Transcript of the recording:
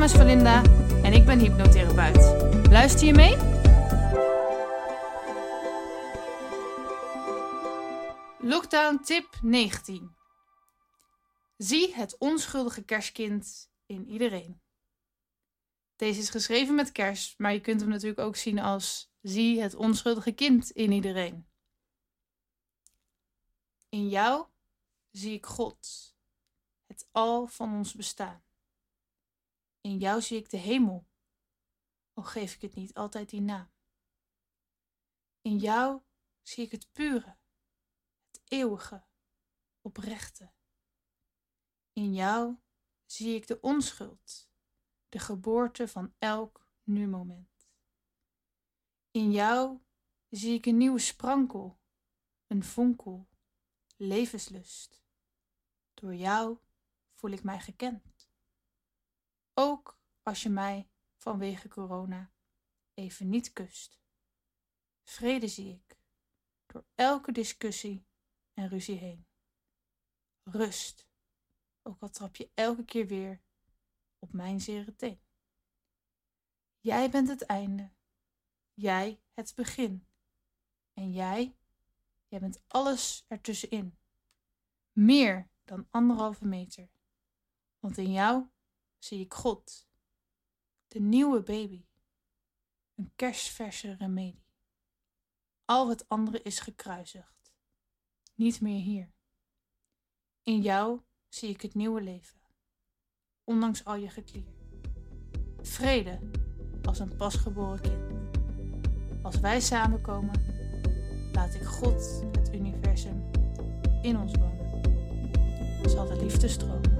naam is Valinda en ik ben hypnotherapeut. Luister je mee? Lockdown tip 19. Zie het onschuldige kerstkind in iedereen. Deze is geschreven met kerst, maar je kunt hem natuurlijk ook zien als zie het onschuldige kind in iedereen. In jou zie ik God, het al van ons bestaan. In jou zie ik de hemel, al geef ik het niet altijd die naam. In jou zie ik het pure, het eeuwige, oprechte. In jou zie ik de onschuld, de geboorte van elk nu-moment. In jou zie ik een nieuwe sprankel, een vonkel, levenslust. Door jou voel ik mij gekend. Ook als je mij vanwege corona even niet kust. Vrede zie ik door elke discussie en ruzie heen. Rust, ook al trap je elke keer weer op mijn zere teen. Jij bent het einde, jij het begin. En jij, jij bent alles ertussenin. Meer dan anderhalve meter. Want in jou zie ik God, de nieuwe baby, een kerstverse remedie. Al het andere is gekruisigd, niet meer hier. In jou zie ik het nieuwe leven, ondanks al je geklier. Vrede als een pasgeboren kind. Als wij samenkomen, laat ik God, het universum, in ons wonen. Zal de liefde stromen.